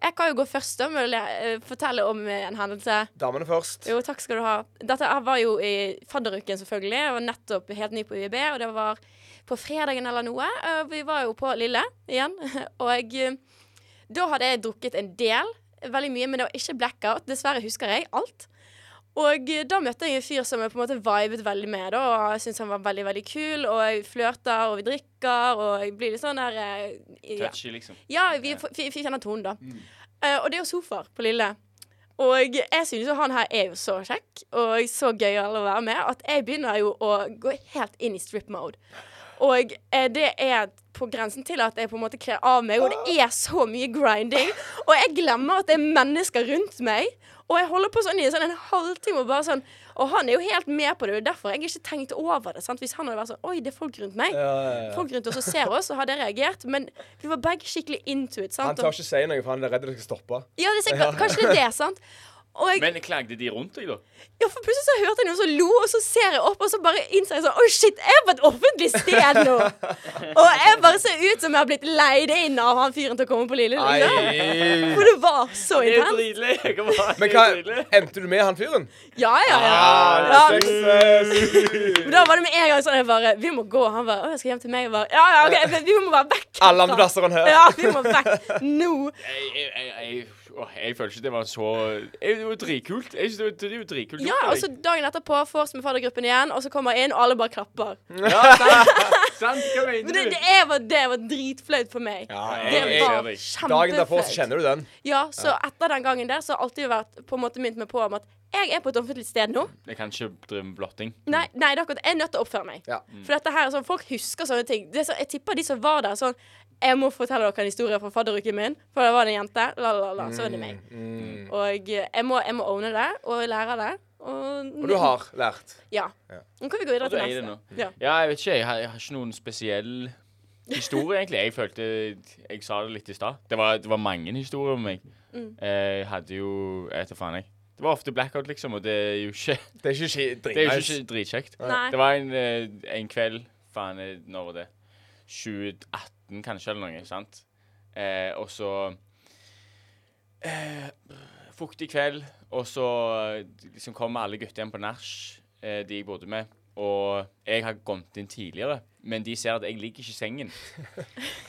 Jeg kan jo gå først å eh, fortelle om eh, en hendelse. Damene først. Jo, takk skal du ha. Dette var jo i fadderuken, selvfølgelig. Jeg var nettopp helt ny på UiB, og det var på fredagen eller noe. Eh, Vi var jo på Lille igjen. Og da hadde jeg drukket en del. Veldig mye, men det var ikke blackout. Dessverre husker jeg alt. Og da møtte jeg en fyr som jeg på en måte vibet veldig med. da, og Jeg syntes han var veldig veldig kul, og jeg flørter, og vi drikker, og jeg blir litt sånn der eh, ja. Touchy, liksom. Ja, vi vi, f- kjenner tonen, da. Eh, og det er jo sofaer på Lille. Og jeg synes jo han her er jo så kjekk og så gøyal å være med at jeg begynner jo å gå helt inn i strip mode. Og eh, det er på grensen til at jeg på en måte kler av meg, og det er så mye grinding. Og jeg glemmer at det er mennesker rundt meg. Og jeg holder på sånn i sånn en halvtime og bare sånn Og han er jo helt med på det, og derfor har jeg ikke tenkt over det. Sant? Hvis han hadde vært sånn Oi, det er folk rundt meg. Ja, ja, ja. Folk rundt oss og ser oss, så hadde jeg reagert. Men vi var begge skikkelig into it. Sant? Han tør ikke si noe, for han er redd det skal stoppe. Ja, det er sikkert, kanskje det er det, sant? Og jeg, Men klagde de rundt deg, da? ja, for plutselig så hørte jeg noen som lo, og så ser jeg opp, og så bare innser jeg sånn Å shit, jeg er på et offentlig sted nå! og jeg bare ser ut som jeg har blitt leid inn av han fyren til å komme på Lille. Liksom. For det var så intenst. Men hva, endte du med han fyren? Ja, ja, ja. Ah, ja. Men da var det med en gang sånn jeg bare Vi må gå. Han bare Å, jeg skal hjem til meg. Jeg bare Ja, ja, OK, vi må bare vekk. Alle andre plasser enn her. Ja, vi må vekk nå. Jeg, jeg, jeg, jeg, åh, jeg føler ikke det var så Det var dritkult. Jeg synes det, var, det er jo dritkult. Ja, og så dagen etterpå får med faddergruppen igjen, og så kommer jeg inn, og alle bare klapper. ja, sant, hva Men mener det, du? det, er, var, det var dritflaut for meg. Ja, Det jeg, det var kjempeflaut. dagen derpå så kjenner du den. Ja, så etter den gangen der så har alltid vært på en måte minnet meg på om at jeg er på et offentlig sted nå. Jeg kan ikke drive med blotting. Nei, nei, det er akkurat Jeg er nødt til å oppføre meg. Ja. For dette her er sånn, folk husker sånne ting. Det er så, jeg tipper de som var der sånn Jeg må fortelle dere en historie fra fadderuken min, for da var det en jente. La, la, la. Så er det meg. Mm. Og jeg må, jeg må owne det og lære det. Og, Og du har lært. Ja. Ja. Nå kan vi gå videre til neste. Ja. Ja, jeg vet ikke. Jeg har, jeg har ikke noen spesiell historie, egentlig. Jeg følte Jeg sa det litt i stad. Det, var- det var mange historier om meg. Mm. Jeg hadde jo Jeg vet da faen, jeg. Det var ofte blackout, liksom, og det er jo ikke Det er Det jo ikke dritkjekt. Det var en, eh, en kveld Faen, eh, når var det? 2018, kanskje, eller noe. sant? Eh, og så eh, Fuktig kveld, og så eh, liksom kommer alle gutta hjem på nach, eh, de jeg bodde med. Og jeg har gått inn tidligere, men de ser at jeg ligger ikke i sengen.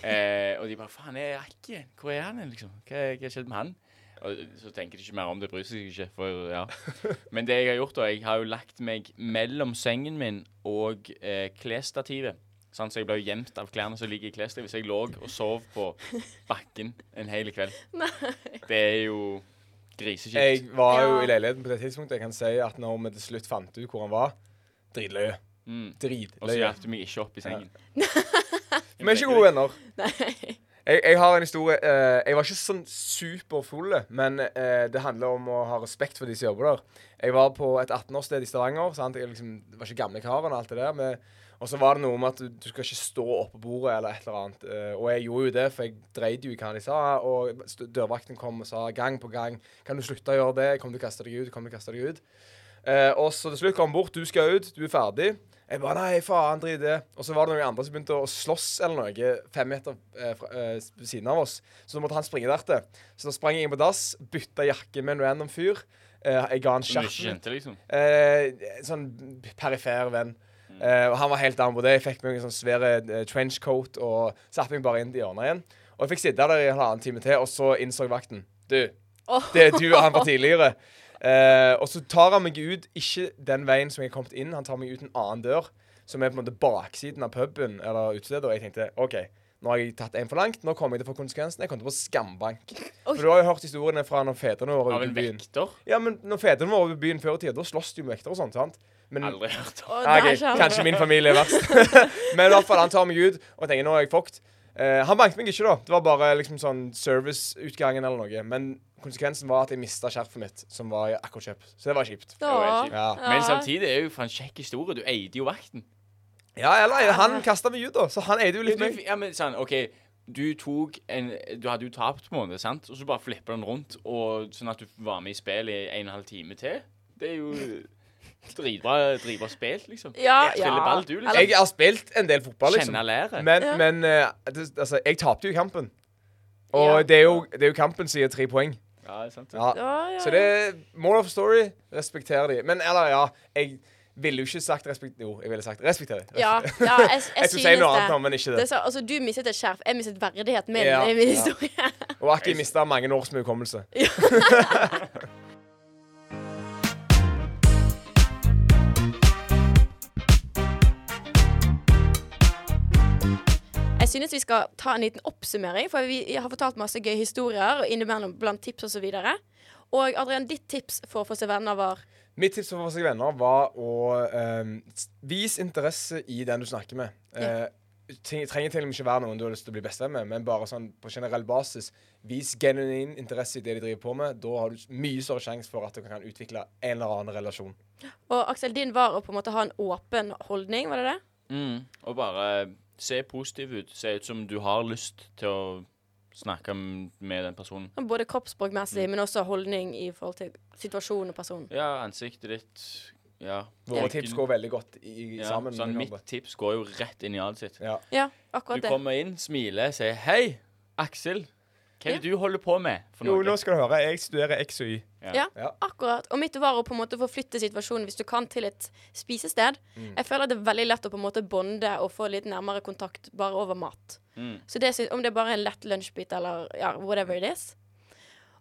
eh, og de bare 'Faen, jeg er ikke Hvor er han liksom? Hva har skjedd med han?' Og så tenker de ikke mer om det, bryr seg ikke. For, ja. Men det jeg har gjort, da, jeg har jo lagt meg mellom sengen min og eh, klesstativet. Sant? Så jeg ble jo gjemt av klærne som ligger i klesstativet. Så jeg lå og sov på bakken en hel kveld. Det er jo grisekjipt. Jeg var jo i leiligheten på det tidspunktet. Jeg kan si at når vi til slutt fant ut hvor han var Dritløye. Mm. Og så Dritløye. hjalp du meg ikke opp i sengen. Vi er ikke gode venner. Nei. Jeg, jeg har en historie uh, Jeg var ikke sånn superfull, men uh, det handler om å ha respekt for de som jobber der. Jeg var på et 18-årssted i Stavanger. Sant? Jeg liksom, var ikke gamle karen og alt det der. Men, og så var det noe med at du, du skal ikke stå oppå bordet eller et eller annet. Eh, og jeg gjorde jo det, for jeg dreide jo i hva de sa. Og dørvakten kom og sa gang på gang Kan du slutte å gjøre det? Kommer å kaste deg ut. Kommer å kaste deg ut. Eh, og så til slutt kom han bort. 'Du skal ut. Du er ferdig.' Jeg bare 'Nei, faen, drit i det'. Og så var det noen andre som begynte å slåss eller noe fem meter eh, fra, eh, ved siden av oss. Så da måtte han springe der til. Så da sprang jeg inn på dass, bytta jakke med en random fyr. Eh, jeg ga han du kjente, liksom. Eh, sånn perifer venn. Eh, og han var helt down på det. Jeg fikk meg en sånn svære uh, trenchcoat og satte meg bare inn i hjørnet igjen. Og jeg fikk sitte der i en halvannen time til, og så innså vakten Du, det er du og han fra tidligere. Uh, og så tar han meg ut, ikke den veien som jeg er kommet inn, han tar meg ut en annen dør, som er på en måte baksiden av puben eller utestedet. Og jeg tenkte OK, nå har jeg tatt en for langt, nå kommer jeg til å få konsekvensen. Jeg kommer til å få skambank. For du har jo hørt historiene fra når fedrene våre var ute i byen. vekter? Ja, men når fedrene våre var i byen før i tida, da slåss de med vekter og sånt, sant? Men Aldri hørt om. Å, ja, der ok, skjer det. Kanskje min familie er verst. Men i hvert fall, han tar meg ut, og tenker nå er jeg fucked. Uh, han banket meg ikke, da. Det var bare liksom sånn serviceutgangen eller noe. Men konsekvensen var at jeg mista skjerfet mitt, som var i akkurat. Så det var kjipt. Det var kjipt. Ja. Men samtidig er det jo for en kjekk historie. Du eide jo vakten. ja, eller han kasta meg ut, da. Så han eide jo litt meg. ja, men sånn, OK. Du tok en Du hadde jo tapt på en måte, sant? Og så bare flippa den rundt, og sånn at du var med i spillet i en og en halv time til. Det er jo dritbra, og spilt, liksom. Ja, Spille ja. ball, du, liksom. Jeg har spilt en del fotball, liksom. Kjenne lære. Men, Ja. men uh, det, altså, jeg tapte jo kampen. Og Ja. det, er jo, det er jo kampen som gir tre poeng. Ja, det er sant. Ja. Ja, ja, Så det er more of story. Respekter de. Men eller, ja, jeg ville jo ikke sagt respekt... Jo, jeg ville sagt respekter de. Ja, ja, jeg, jeg, Jeg skulle si noe annet nå, men ikke det det. så, altså, du mistet et skjerf. Jeg mistet verdigheten min Ja, i min ja. historie. Og Aki mista mange års med hukommelse. Jeg synes vi skal ta en liten oppsummering, for vi har fortalt masse gøye historier og innimellom blant tips osv. Og, så og Adrian, ditt tips for å få seg venner var Mitt tips for å få seg venner var å um, vise interesse i den du snakker med. Ja. Eh, ting, trenger til og med ikke være noen du har lyst til å bli bestevenn med, men bare sånn på generell basis. Vis genuin interesse i det de driver på med. Da har du mye større sjanse for at du kan utvikle en eller annen relasjon. Og Aksel, din var å på en måte ha en åpen holdning, var det det? Mm, og bare se positiv ut. Se ut som du har lyst til å snakke med den personen. Både kroppsspråkmessig, men også holdning i forhold til situasjonen og personen. Ja, ansiktet ditt. Ja. Våre ja. tips går veldig godt i, ja, sammen. Sånn, mitt tips går jo rett inn i ansiktet. Ja. Ja, Du akkurat det. kommer inn, smiler, sier 'Hei, Aksel. Hva er det du holder på med?' for Jo, nå skal du høre. Jeg studerer X og Y. Ja, Ja. akkurat. Og mitt var å på en måte forflytte situasjonen hvis du kan til et spisested. Mm. Jeg føler at det er veldig lett å på en måte bonde og få litt nærmere kontakt bare over mat. Mm. Så det, om det er bare en lett lunsjbit eller ja, whatever it is.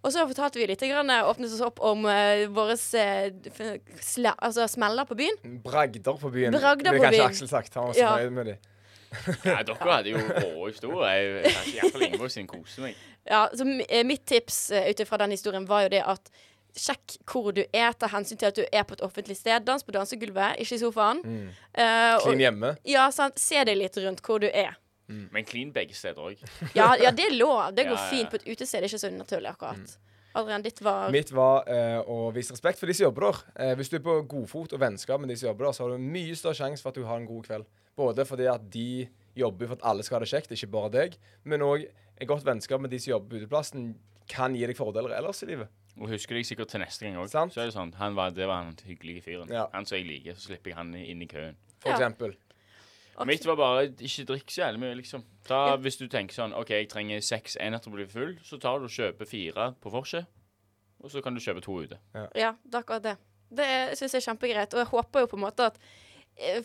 Og så fortalte vi litt, grann, eh, åpnet oss opp om uh, våre altså, smeller på byen. Bragder på byen. Bragder er kanskje byen. Aksel sagt. Han var så Ja. fornøyd med de. Ja, dere hadde jo rå historier. Iallfall Ingeborg sin koser meg. Ja, så eh, mitt tips uh, ut ifra den historien var jo det at Sjekk hvor du er, ta hensyn til at du er på et offentlig sted. Dans på dansegulvet, ikke i sofaen. Eh, og- Clean hjemme. Ja, sant. Se deg litt rundt hvor du er. Men clean begge steder òg. Ja, ja det er lov. Det går Ja, ja. fint på et utested. Det er ikke så naturlig, akkurat. Adrian, ditt var Mitt var uh, å vise respekt for de som jobber der. Uh, hvis du er på godfot og vennskap med de som jobber der, så har du mye større sjanse for at du har en god kveld. Både fordi at de jobber for at alle skal ha det kjekt, ikke bare deg, men òg et godt vennskap med de som jobber på uteplassen, kan gi deg fordeler ellers i livet. Og husker deg sikkert til neste gang òg. Så er det sånn var, Det var han hyggelige fyren. Ja. Han som jeg liker. Så slipper jeg han inn i køen. For Ja. eksempel. Mitt var bare ikke drikk så jævlig mye, liksom. Ta, Ja. Hvis du tenker sånn OK, jeg trenger seks enheter for å bli full, så tar du og kjøper fire på vorset. Og så kan du kjøpe to ute. Ja, det er akkurat det. Det syns jeg er kjempegreit. Og jeg håper jo på en måte at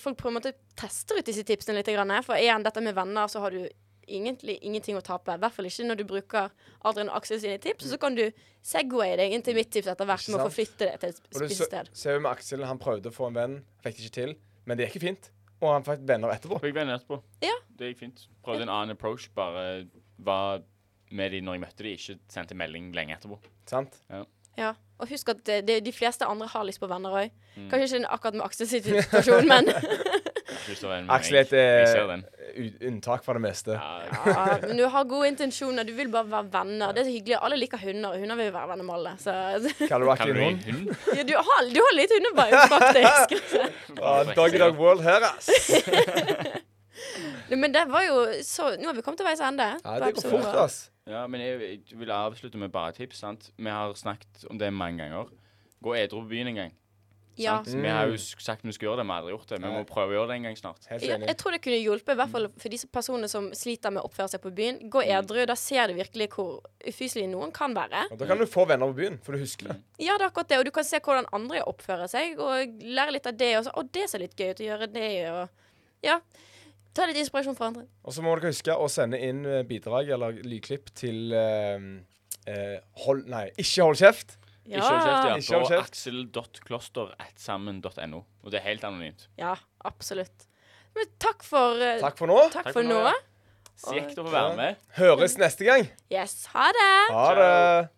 folk på en måte tester ut disse tipsene litt. For igjen, dette med venner, så har du egentlig ingenting å tape. I hvert fall ikke når du bruker Adrian og Aksel sine tips. Og så kan du segwaye deg inn til mitt tips etter hvert med å forflytte det til et spisested. ser vi med Aksel, han prøvde å få en venn, fikk det ikke til. Men det gikk fint. Og han fikk venner etterpå. Fikk venner etterpå. Ja. Det gikk fint. Prøvde en annen approach. Bare var med de når jeg møtte de, ikke sendte melding lenge etterpå. Sant? Ja. Og husk at det, det, de fleste andre har lyst på venner òg. Mm. Kanskje ikke akkurat med Aksel sin situasjon, men Aksel er et eh, unntak fra det meste. Ja, ja, Men du har gode intensjoner. Du vil bare være venner. Det er så hyggelig. Alle liker hunder, og hunder vil være venner med alle. Så Kaller du Aksel en hund? hund? ja, du, har, du har litt hundebein, faktisk. Ah, Doggy Dog World her, ass. Men det var jo så Nå har vi kommet til veis ende. Ja, det går fort, ass. Ja, men jeg, jeg vil avslutte med bare et tips. sant? Vi har snakket om det mange ganger. Gå edru på byen en gang. Ja. Mm. Vi har jo sagt vi skal gjøre det, vi har aldri gjort det. Vi må prøve å gjøre det en gang snart. Helt Ja, jeg tror det kunne hjulpet, i hvert fall for de personene som sliter med å oppføre seg på byen. Gå edru. Da ser du virkelig hvor ufyselig noen kan være. Og da kan du få venner på byen, for du husker det. Ja, det er akkurat det. Og du kan se hvordan andre oppfører seg, og lære litt av det. Og så, å, det ser litt gøy ut å gjøre det, og ja. Ta litt inspirasjon fra andre. Og så må dere huske å sende inn eh, bidrag eller lydklipp til eh, eh, hold, Nei, ikke hold kjeft. Ja. Ikke hold kjeft, ja. Ikke hold På aksel.kloster.sammen.no. Og det er helt anonymt. Ja, absolutt. Men takk for eh, Takk for nå. Takk Takk for for nå, nå. Kjekt å få være med. Høres neste gang. Yes, ha det. Ha det.